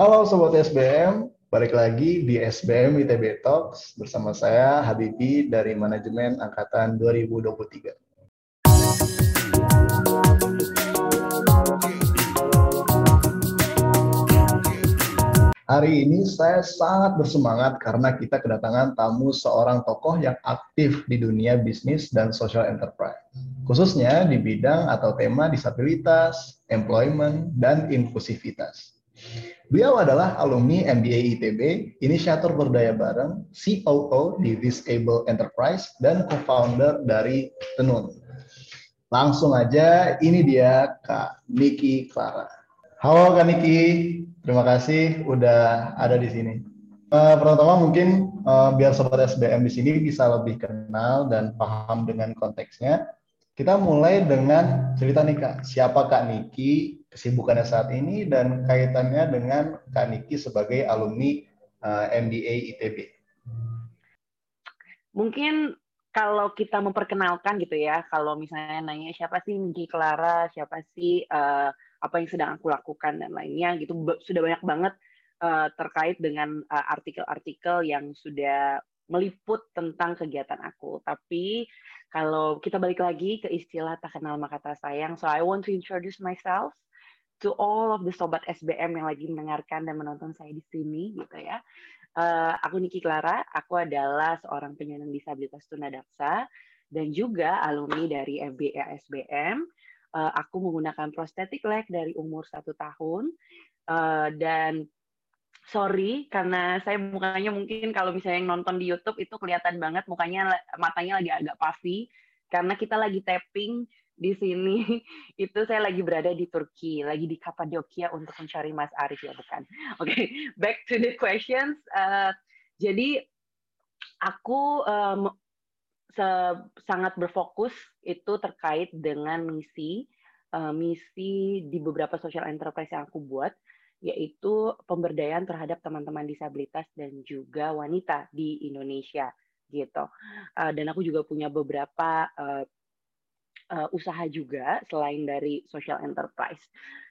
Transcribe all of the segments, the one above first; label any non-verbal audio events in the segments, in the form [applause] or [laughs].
Halo Sobat SBM, balik lagi di SBM ITB Talks bersama saya Habibi dari Manajemen Angkatan 2023. Hari ini saya sangat bersemangat karena kita kedatangan tamu seorang tokoh yang aktif di dunia bisnis dan social enterprise, khususnya di bidang atau tema disabilitas, employment, dan inklusivitas. Beliau adalah alumni MBA ITB, inisiator berdaya bareng, COO di Disable Enterprise, dan co-founder dari Tenun. Langsung aja, ini dia Kak Niki Clara. Halo Kak Niki, terima kasih udah ada di sini. Uh, pertama mungkin uh, biar sobat SBM di sini bisa lebih kenal dan paham dengan konteksnya. Kita mulai dengan cerita nih Kak, siapa Kak Niki, kesibukannya saat ini dan kaitannya dengan Kak Niki sebagai alumni uh, eh, MBA ITB. Mungkin kalau kita memperkenalkan gitu ya, kalau misalnya nanya siapa sih Niki Clara, siapa sih uh, apa yang sedang aku lakukan? dan lainnya gitu, sudah banyak banget uh, terkait dengan artikel-artikel uh, yang sudah meliput tentang kegiatan aku. Tapi kalau kita balik lagi ke istilah tak kenal maka tak sayang, so I want to introduce myself to all of the sobat SBM yang lagi mendengarkan dan menonton saya di sini gitu ya. Uh, aku Niki Clara, aku adalah seorang penyandang disabilitas tunadaksa dan juga alumni dari FBA SBM. Uh, eh, aku menggunakan prosthetic leg dari umur satu tahun uh, dan sorry karena saya mukanya mungkin kalau misalnya yang nonton di YouTube itu kelihatan banget mukanya matanya lagi agak puffy karena kita lagi tapping di sini [laughs] itu saya lagi berada di Turki, lagi di Kapadokia untuk mencari Mas Arif ya bukan. [laughs] Oke, okay, back to the questions. Uh, jadi aku um, sangat berfokus itu terkait dengan misi uh, misi di beberapa social enterprise yang aku buat yaitu pemberdayaan terhadap teman-teman disabilitas dan juga wanita di Indonesia gitu. Uh, dan aku juga punya beberapa uh, uh, usaha juga selain dari social enterprise.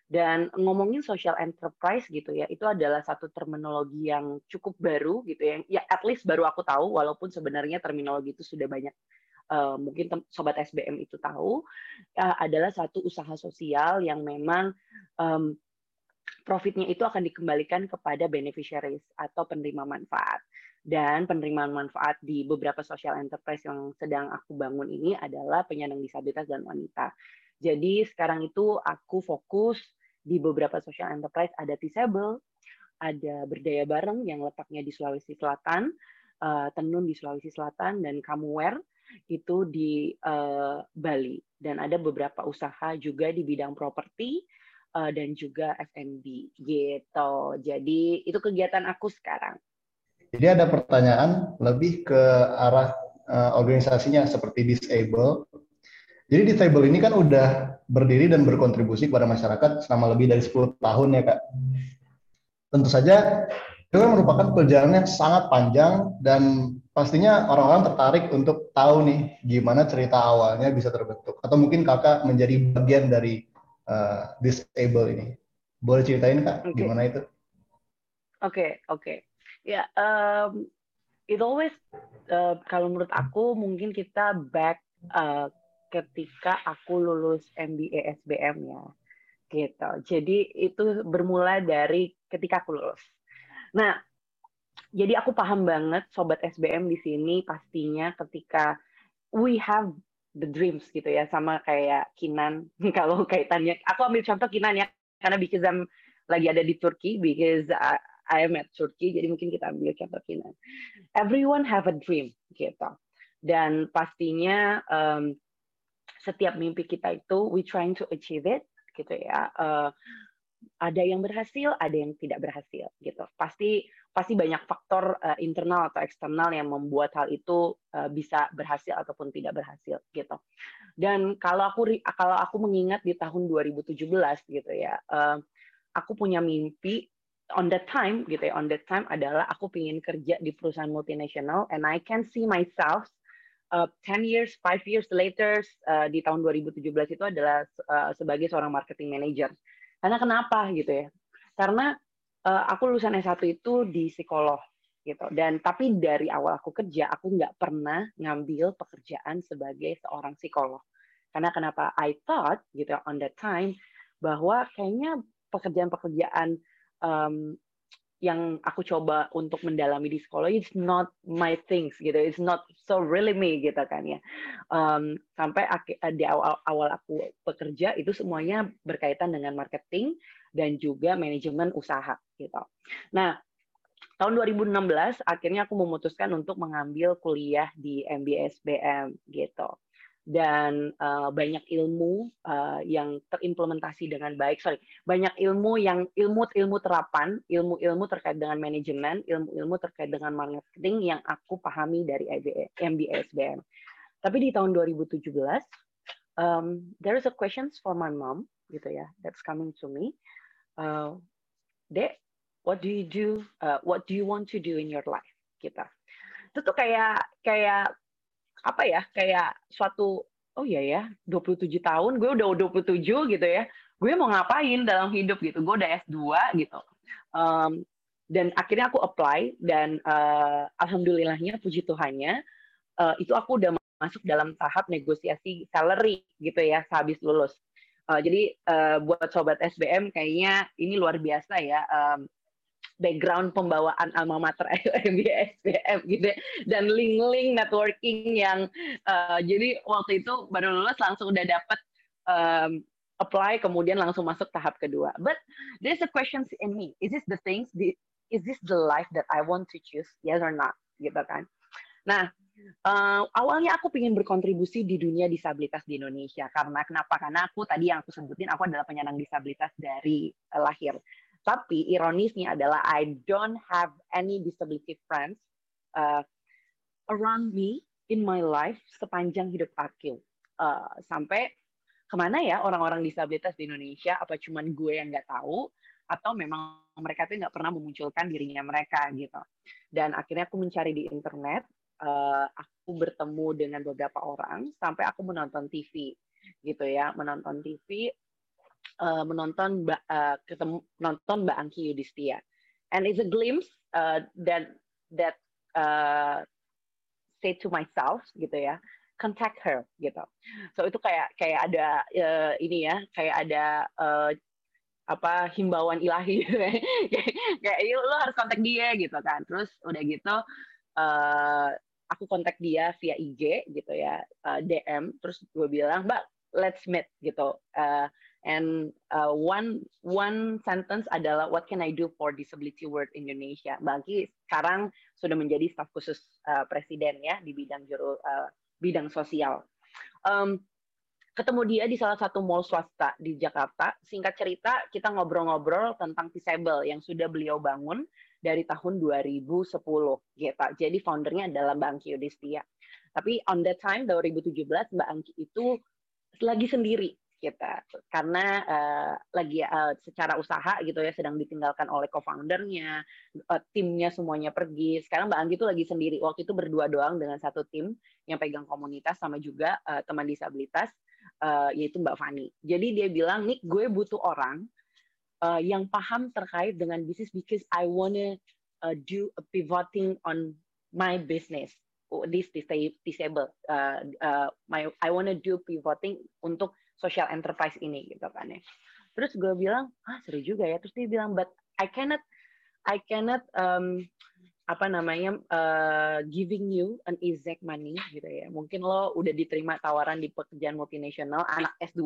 Dan ngomongin social enterprise gitu ya, itu adalah satu terminologi yang cukup baru gitu ya. Ya at least baru aku tahu walaupun sebenarnya terminologi itu sudah banyak uh, mungkin sobat SBM itu tahu uh, adalah satu usaha sosial yang memang um, profitnya itu akan dikembalikan kepada beneficiaries atau penerima manfaat dan penerimaan manfaat di beberapa social enterprise yang sedang aku bangun ini adalah penyandang disabilitas dan wanita. Jadi sekarang itu aku fokus di beberapa social enterprise ada Disable, ada Berdaya Bareng yang letaknya di Sulawesi Selatan, uh, Tenun di Sulawesi Selatan, dan Kamuwer itu di uh, Bali. Dan ada beberapa usaha juga di bidang properti uh, dan juga F&B gitu. Jadi itu kegiatan aku sekarang. Jadi ada pertanyaan lebih ke arah uh, organisasinya seperti disable. Jadi disable ini kan udah berdiri dan berkontribusi kepada masyarakat selama lebih dari 10 tahun ya kak. Tentu saja itu kan merupakan perjalanan yang sangat panjang dan pastinya orang-orang tertarik untuk tahu nih gimana cerita awalnya bisa terbentuk atau mungkin kakak menjadi bagian dari uh, disable ini. Boleh ceritain kak okay. gimana itu? Oke okay, oke. Okay. Ya, um, it always uh, kalau menurut aku mungkin kita back uh, ketika aku lulus MBA SBM ya, gitu. Jadi itu bermula dari ketika aku lulus. Nah, jadi aku paham banget sobat SBM di sini pastinya ketika we have the dreams gitu ya sama kayak Kinan [laughs] kalau kaitannya aku ambil contoh Kinan ya karena because I'm lagi ada di Turki because I am at Turkey, jadi mungkin kita ambil contoh Kinan. Everyone have a dream, gitu. Dan pastinya um, setiap mimpi kita itu we trying to achieve it, gitu ya. Uh, ada yang berhasil, ada yang tidak berhasil, gitu. Pasti pasti banyak faktor uh, internal atau eksternal yang membuat hal itu uh, bisa berhasil ataupun tidak berhasil, gitu. Dan kalau aku kalau aku mengingat di tahun 2017, gitu ya. Uh, aku punya mimpi on that time gitu ya on that time adalah aku ingin kerja di perusahaan multinasional and I can see myself uh, 10 years, 5 years later uh, di tahun 2017 itu adalah uh, sebagai seorang marketing manager. Karena kenapa gitu ya? Karena uh, aku lulusan S1 itu di psikolog gitu. Dan tapi dari awal aku kerja, aku nggak pernah ngambil pekerjaan sebagai seorang psikolog. Karena kenapa? I thought gitu on that time bahwa kayaknya pekerjaan-pekerjaan um, yang aku coba untuk mendalami di sekolah it's not my things gitu it's not so really me gitu kan ya um, sampai di awal awal aku bekerja itu semuanya berkaitan dengan marketing dan juga manajemen usaha gitu nah tahun 2016 akhirnya aku memutuskan untuk mengambil kuliah di MBS BM gitu dan uh, banyak ilmu uh, yang terimplementasi dengan baik. Sorry, banyak ilmu yang ilmu-ilmu terapan, ilmu-ilmu terkait dengan manajemen, ilmu-ilmu terkait dengan marketing yang aku pahami dari MBA SBM. Tapi di tahun 2017, um, there is a questions for my mom, gitu ya, that's coming to me. Uh, Dek, what do you do? Uh, what do you want to do in your life? Kita. Itu tuh kayak kayak apa ya kayak suatu oh iya ya 27 tahun gue udah 27 gitu ya gue mau ngapain dalam hidup gitu gue udah S2 gitu um, dan akhirnya aku apply dan uh, alhamdulillahnya puji Tuhannya uh, itu aku udah masuk dalam tahap negosiasi salary gitu ya sehabis lulus uh, jadi uh, buat sobat SBM kayaknya ini luar biasa ya um, background pembawaan alma mater [laughs] MBA SPM gitu ya. dan link-link networking yang uh, jadi waktu itu baru lulus langsung udah dapet um, apply kemudian langsung masuk tahap kedua. But there's a question in me is this the things is this the life that I want to choose? Yes or not? Gitu kan. Nah Uh, awalnya aku ingin berkontribusi di dunia disabilitas di Indonesia karena kenapa? Karena aku tadi yang aku sebutin aku adalah penyandang disabilitas dari uh, lahir. Tapi ironisnya adalah I don't have any disability friends uh, around me in my life sepanjang hidup aku. Uh, sampai ke mana ya orang-orang disabilitas di Indonesia? Apa cuman gue yang nggak tahu? Atau memang mereka tuh nggak pernah memunculkan dirinya mereka gitu. Dan akhirnya aku mencari di internet, uh, aku bertemu dengan beberapa orang sampai aku menonton TV gitu ya, menonton TV uh, menonton uh, ketemu menonton Mbak Angki Yudhistia. And it's a glimpse uh, that that uh, say to myself gitu ya, contact her gitu. So itu kayak kayak ada uh, ini ya, kayak ada uh, apa himbauan ilahi gitu ya. [laughs] kayak yuk lo harus kontak dia gitu kan. Terus udah gitu uh, aku kontak dia via IG gitu ya, uh, DM terus gue bilang, "Mbak, let's meet gitu." Uh, And uh, one one sentence adalah what can I do for disability world Indonesia. Bagi sekarang sudah menjadi staf khusus uh, presiden ya di bidang juru uh, bidang sosial. Um, ketemu dia di salah satu mall swasta di Jakarta. Singkat cerita, kita ngobrol-ngobrol tentang Disable yang sudah beliau bangun dari tahun 2010 gitu. Jadi foundernya adalah Mbak Angki Yudhistia. Tapi on that time 2017 Mbak Angki itu lagi sendiri kita karena uh, lagi uh, secara usaha gitu ya sedang ditinggalkan oleh co-foundernya uh, timnya semuanya pergi sekarang Mbak Anggi itu lagi sendiri waktu itu berdua doang dengan satu tim yang pegang komunitas sama juga uh, teman disabilitas uh, yaitu Mbak Fani jadi dia bilang nih gue butuh orang uh, yang paham terkait dengan bisnis because I wanna uh, do a pivoting on my business oh, this disabled uh, uh, my I wanna do pivoting untuk social enterprise ini gitu kan ya. Terus gue bilang, ah seru juga ya. Terus dia bilang, but I cannot, I cannot um, apa namanya uh, giving you an exact money gitu ya. Mungkin lo udah diterima tawaran di pekerjaan multinasional, anak S2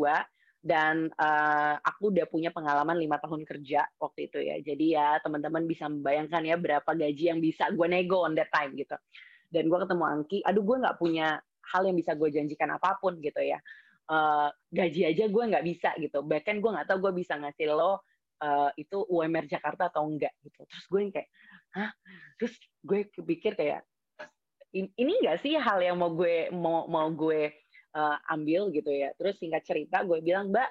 dan uh, aku udah punya pengalaman lima tahun kerja waktu itu ya. Jadi ya teman-teman bisa membayangkan ya berapa gaji yang bisa gue nego on that time gitu. Dan gue ketemu Angki, aduh gue nggak punya hal yang bisa gue janjikan apa pun gitu ya uh, gaji aja gue nggak bisa gitu bahkan gue nggak tahu gue bisa ngasih lo uh, itu UMR Jakarta atau enggak gitu terus gue kayak hah terus gue pikir kayak ini enggak sih hal yang mau gue mau mau gue uh, ambil gitu ya. Terus singkat cerita gue bilang mbak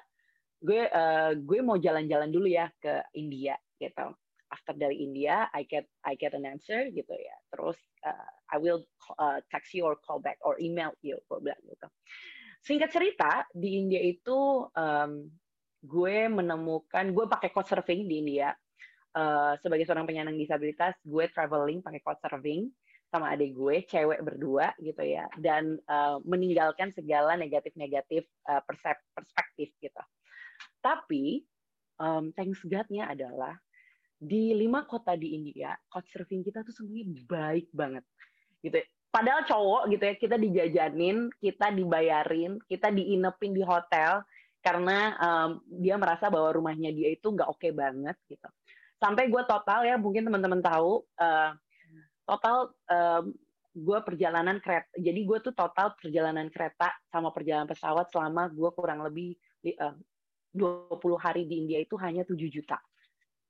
gue uh, gue mau jalan-jalan dulu ya ke India gitu. After dari India I get I get an answer gitu ya. Terus uh, I will uh, text you or call back or email you gue bilang gitu. Singkat cerita, di India itu um, gue menemukan, gue pakai surfing di India. uh, sebagai seorang penyandang disabilitas, gue traveling pakai couchsurfing sama adik gue, cewek berdua gitu ya, dan uh, meninggalkan segala negatif-negatif uh, perspektif gitu. Tapi um, thanks God-nya adalah di lima kota di India, couchsurfing kita tuh semuanya baik banget gitu. Padahal cowok gitu ya, kita dijajanin, kita dibayarin, kita diinepin di hotel karena um, dia merasa bahwa rumahnya dia itu nggak oke okay banget gitu. Sampai gue total ya, mungkin teman-teman tahu, uh, total um, gue perjalanan kereta jadi gue tuh total perjalanan kereta sama perjalanan pesawat selama gue kurang lebih uh, 20 hari di India itu hanya 7 juta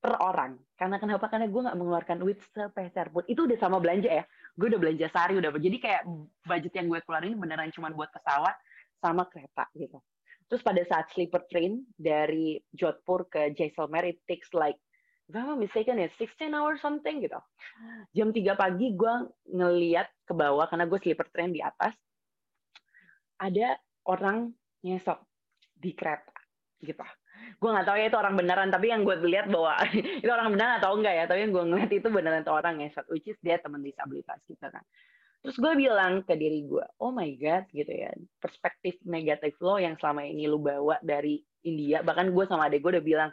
per orang. Karena kenapa? Karena gue nggak mengeluarkan duit sepeser pun. Itu udah sama belanja ya. Gue udah belanja sehari udah jadi kayak budget yang gue keluarin beneran cuma buat pesawat sama kereta gitu. Terus pada saat sleeper train dari Jodhpur ke Jaisalmer it takes like if I'm mistaken ya 16 hours something gitu. Jam 3 pagi gue ngeliat ke bawah karena gue sleeper train di atas. Ada orang nyesok di kereta gitu. Gue nggak tahu ya itu orang beneran, tapi yang gue lihat bahwa [laughs] itu orang beneran atau enggak ya, tapi yang gue ngeliat itu beneran itu orang nyesok, which is dia teman disabilitas gitu kan. Terus gue bilang ke diri gue, oh my god gitu ya, perspektif negatif lo yang selama ini lo bawa dari India, bahkan gue sama adek gue udah bilang,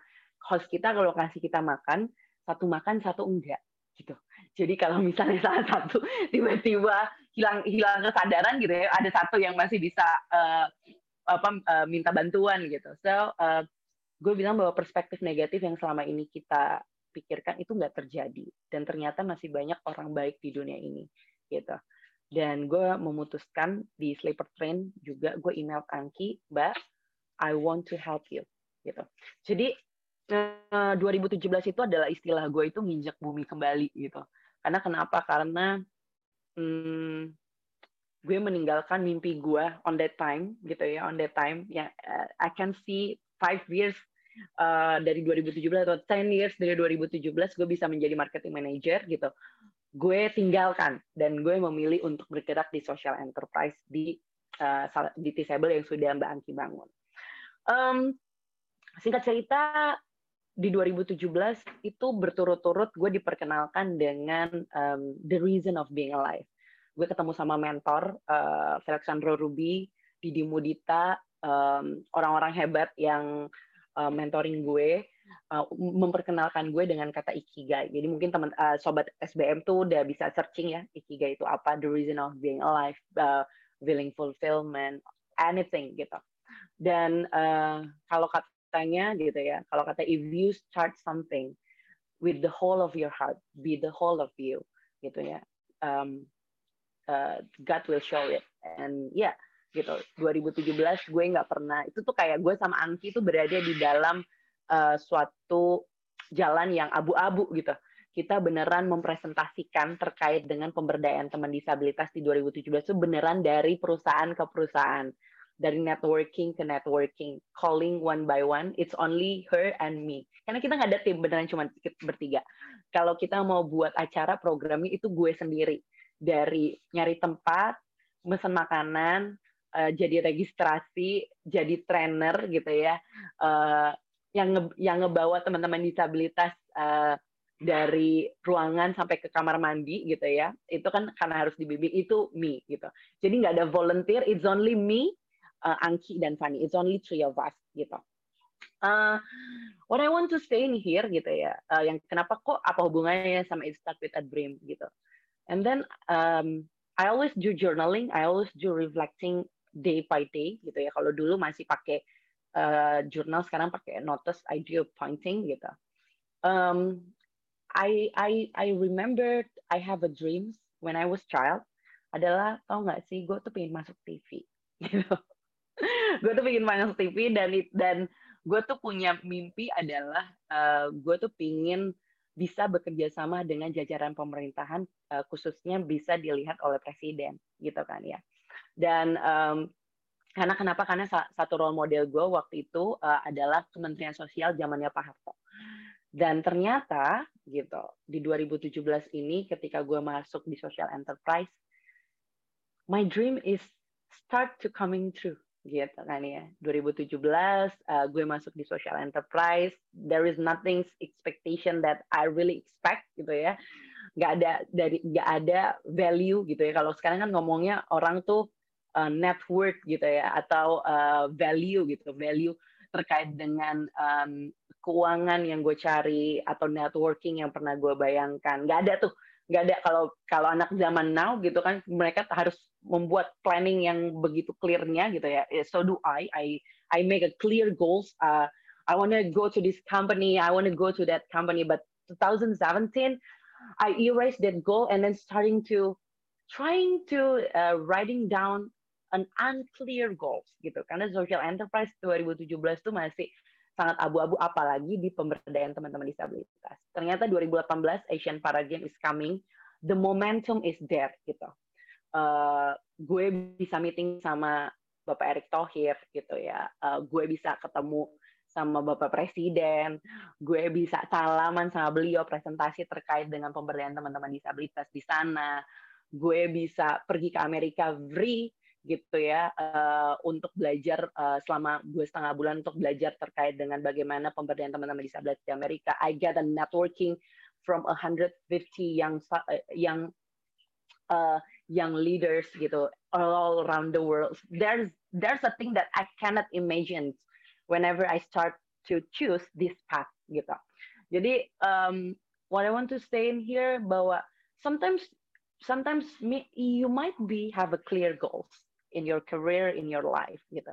host kita kalau kasih kita makan satu makan satu enggak gitu. Jadi kalau misalnya [laughs] salah satu tiba-tiba hilang hilang kesadaran gitu ya, ada satu yang masih bisa uh, apa uh, minta bantuan gitu. So uh, gue bilang bahwa perspektif negatif yang selama ini kita pikirkan itu nggak terjadi dan ternyata masih banyak orang baik di dunia ini gitu. Dan gue memutuskan di sleeper train juga gue email Angki, Mbak, I want to help you gitu. Jadi 2017 eh, itu adalah istilah gue itu nginjak bumi kembali gitu. Karena kenapa? Karena hmm, gue meninggalkan mimpi gue on that time gitu ya, on that time ya uh, I can see five years uh, dari 2017 atau 10 years dari 2017 gue bisa menjadi marketing manager gitu. Gue tinggalkan dan gue memilih untuk bergerak di social enterprise di uh, di yang sudah Mbak Angki bangun. Um, singkat cerita di 2017 itu berturut-turut gue diperkenalkan dengan um, the reason of being alive. Gue ketemu sama mentor uh, Felixandro Ruby, Didi Mudita, um, orang-orang hebat yang uh, mentoring gue, uh, memperkenalkan gue dengan kata ikigai. Jadi mungkin teman uh, sobat SBM tuh udah bisa searching ya ikigai itu apa, the reason of being alive, uh, feeling fulfillment, anything gitu. Dan uh, kalau katanya gitu ya kalau kata if you start something with the whole of your heart be the whole of you gitu ya. Um, uh, God will show it. And ya yeah, gitu 2017 gue nggak pernah itu tuh kayak gue sama Angki tuh berada di dalam uh, suatu jalan yang abu-abu gitu. Kita beneran mempresentasikan terkait dengan pemberdayaan teman disabilitas di 2017 itu beneran dari perusahaan ke perusahaan dari networking ke networking, calling one by one, it's only her and me. Karena kita nggak ada tim, beneran cuma bertiga. Kalau kita mau buat acara programnya itu gue sendiri. Dari nyari tempat, mesen makanan, uh, jadi registrasi, jadi trainer gitu ya, uh, yang nge yang ngebawa teman-teman disabilitas uh, dari ruangan sampai ke kamar mandi gitu ya itu kan karena harus dibimbing itu me gitu jadi nggak ada volunteer it's only me uh, Angki dan Fanny. It's only three of us gitu. Uh, what I want to say in here gitu ya, uh, yang kenapa kok apa hubungannya sama It Start With a Dream gitu. And then um, I always do journaling, I always do reflecting day by day gitu ya. Kalau dulu masih pakai uh, jurnal, sekarang pakai notes, I do pointing gitu. Um, I I I remember I have a dreams when I was child adalah tau nggak sih gue tuh pengen masuk TV [laughs] gitu [laughs] gue tuh bikin masuk TV dan dan gue tuh punya mimpi adalah uh, gue tuh pingin bisa bekerja sama dengan jajaran pemerintahan uh, khususnya bisa dilihat oleh presiden gitu kan ya. Dan um, karena kenapa? Karena satu role model gue waktu itu uh, adalah Kementerian Sosial zamannya Pak Harto. Dan ternyata gitu di 2017 ini ketika gue masuk di social enterprise my dream is start to coming true gitu kan ya. 2017 uh, gue masuk di social enterprise. There is nothing expectation that I really expect gitu ya. Nggak ada dari nggak ada value gitu ya. Kalau sekarang kan ngomongnya orang tuh uh, net gitu ya atau uh, value gitu. Value terkait dengan um, keuangan yang gue cari atau networking yang pernah gue bayangkan. Nggak ada tuh. Nggak ada. Kalau kalau anak zaman now gitu kan mereka harus membuat planning yang begitu clearnya gitu ya. So do I. I I make a clear goals. Uh, I want to go to this company. I want to go to that company. But 2017 I erase that goal and then starting to trying to uh, writing down an unclear goals gitu. Karena social enterprise 2017 tuh masih sangat abu-abu apalagi di pemberdayaan teman-teman disabilitas. Ternyata 2018 Asian Para Games is coming, the momentum is there gitu. Uh, gue bisa meeting sama Bapak Erick Thohir gitu ya. Uh, gue bisa ketemu sama Bapak Presiden, gue bisa salaman sama beliau presentasi terkait dengan pemberdayaan teman-teman disabilitas di sana. Gue bisa pergi ke Amerika free gitu ya uh, untuk belajar uh, selama dua setengah bulan untuk belajar terkait dengan bagaimana pemberdayaan teman-teman disabilitas di Amerika. I get a networking from 150 young young uh, young leaders gitu all around the world. There's there's a thing that I cannot imagine whenever I start to choose this path gitu. Jadi um, what I want to say in here bahwa sometimes sometimes me, you might be have a clear goals in your career in your life gitu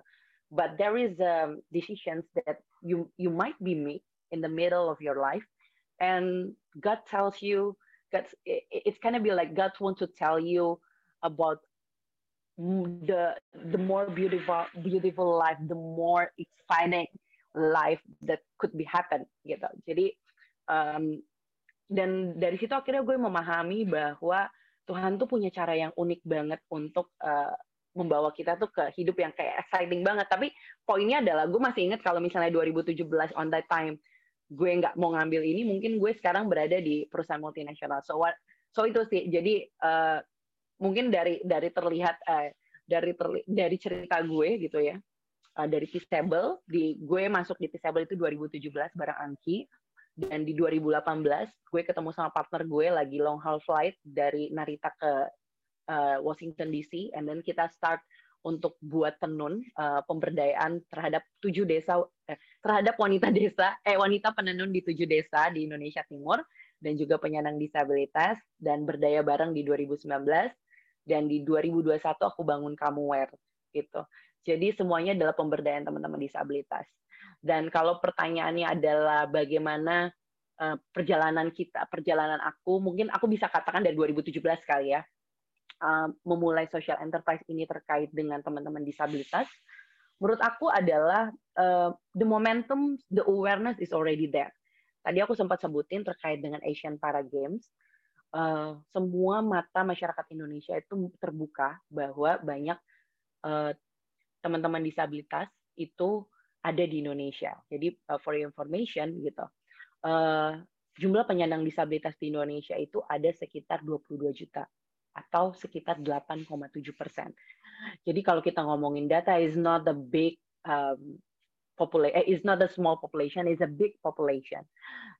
but there is um, decisions that you you might be made in the middle of your life and god tells you god it, it's kind of be like god wants to tell you about the the more beautiful beautiful life the more exciting life that could be happen gitu jadi um, dan dari situ akhirnya gue memahami bahwa Tuhan tuh punya cara yang unik banget untuk uh, membawa kita tuh ke hidup yang kayak exciting banget. Tapi poinnya adalah gue masih inget kalau misalnya 2017 on that time gue nggak mau ngambil ini, mungkin gue sekarang berada di perusahaan multinasional. So what? So itu sih. Jadi uh, mungkin dari dari terlihat uh, dari terli, dari cerita gue gitu ya. Uh, dari Peaceable, di gue masuk di Peaceable itu 2017 bareng Anki dan di 2018 gue ketemu sama partner gue lagi long haul flight dari Narita ke uh, Washington DC, and then kita start untuk buat tenun uh, pemberdayaan terhadap tujuh desa eh, terhadap wanita desa eh wanita penenun di tujuh desa di Indonesia Timur dan juga penyandang disabilitas dan berdaya bareng di 2019 dan di 2021 aku bangun Kamuware gitu. Jadi semuanya adalah pemberdayaan teman-teman disabilitas. Dan kalau pertanyaannya adalah bagaimana uh, perjalanan kita, perjalanan aku, mungkin aku bisa katakan dari 2017 kali ya uh, memulai social enterprise ini terkait dengan teman-teman disabilitas, menurut aku adalah uh, the momentum, the awareness is already there. Tadi aku sempat sebutin terkait dengan Asian Para Games, uh, semua mata masyarakat Indonesia itu terbuka bahwa banyak teman teman-teman disabilitas itu ada di Indonesia. Jadi uh, for information gitu, jumlah penyandang disabilitas di Indonesia itu ada sekitar 22 juta atau sekitar 8,7 persen. Jadi kalau kita ngomongin data is not the big um, population, eh, is not a small population, is a big population.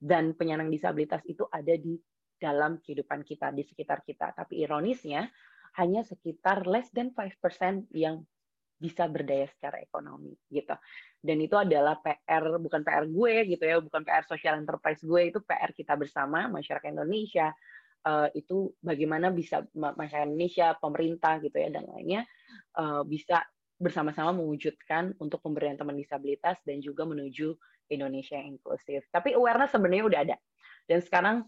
Dan penyandang disabilitas itu ada di dalam kehidupan kita, di sekitar kita. Tapi ironisnya, hanya sekitar less than 5% yang bisa berdaya secara ekonomi gitu. Dan itu adalah PR bukan PR gue gitu ya, bukan PR social enterprise gue, itu PR kita bersama masyarakat Indonesia, uh, itu bagaimana bisa masyarakat Indonesia, pemerintah gitu ya dan lainnya uh, bisa bersama-sama mewujudkan untuk pemberdayaan teman disabilitas dan juga menuju Indonesia yang inklusif. Tapi awareness sebenarnya udah ada. Dan sekarang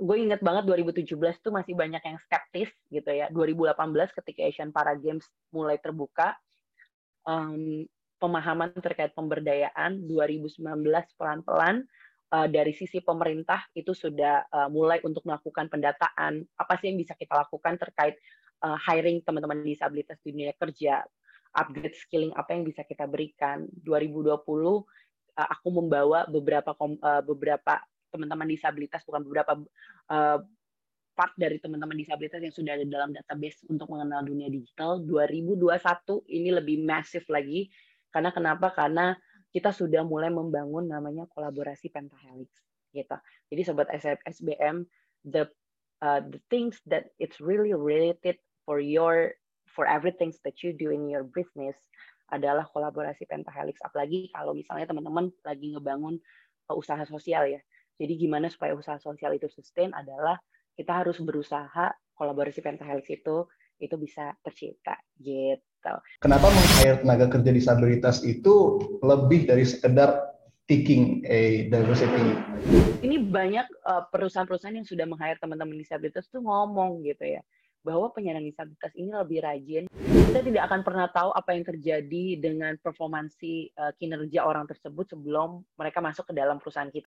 gue inget banget 2017 tuh masih banyak yang skeptis gitu ya. 2018 ketika Asian Para Games mulai terbuka, um, pemahaman terkait pemberdayaan 2019 pelan-pelan uh, dari sisi pemerintah itu sudah uh, mulai untuk melakukan pendataan apa sih yang bisa kita lakukan terkait uh, hiring teman-teman disabilitas di dunia kerja, upgrade skilling apa yang bisa kita berikan. 2020 uh, aku membawa beberapa uh, beberapa teman-teman disabilitas bukan beberapa uh, part dari teman-teman disabilitas yang sudah ada dalam database untuk mengenal dunia digital. 2021 ini lebih masif lagi. Karena kenapa? Karena kita sudah mulai membangun namanya kolaborasi pentahelix gitu. Jadi sobat SBM the uh, the things that it's really related for your for everything that you do in your business adalah kolaborasi pentahelix. Apalagi kalau misalnya teman-teman lagi ngebangun uh, usaha sosial ya jadi gimana supaya usaha sosial itu sustain adalah kita harus berusaha kolaborasi pentahelix itu itu bisa tercipta gitu. Kenapa meng-hire tenaga kerja disabilitas itu lebih dari sekedar seeking a diversity? Ini banyak uh, perusahaan-perusahaan yang sudah meng-hire teman-teman disabilitas tuh ngomong gitu ya bahwa penyandang disabilitas ini lebih rajin. Kita tidak akan pernah tahu apa yang terjadi dengan performansi uh, kinerja orang tersebut sebelum mereka masuk ke dalam perusahaan kita.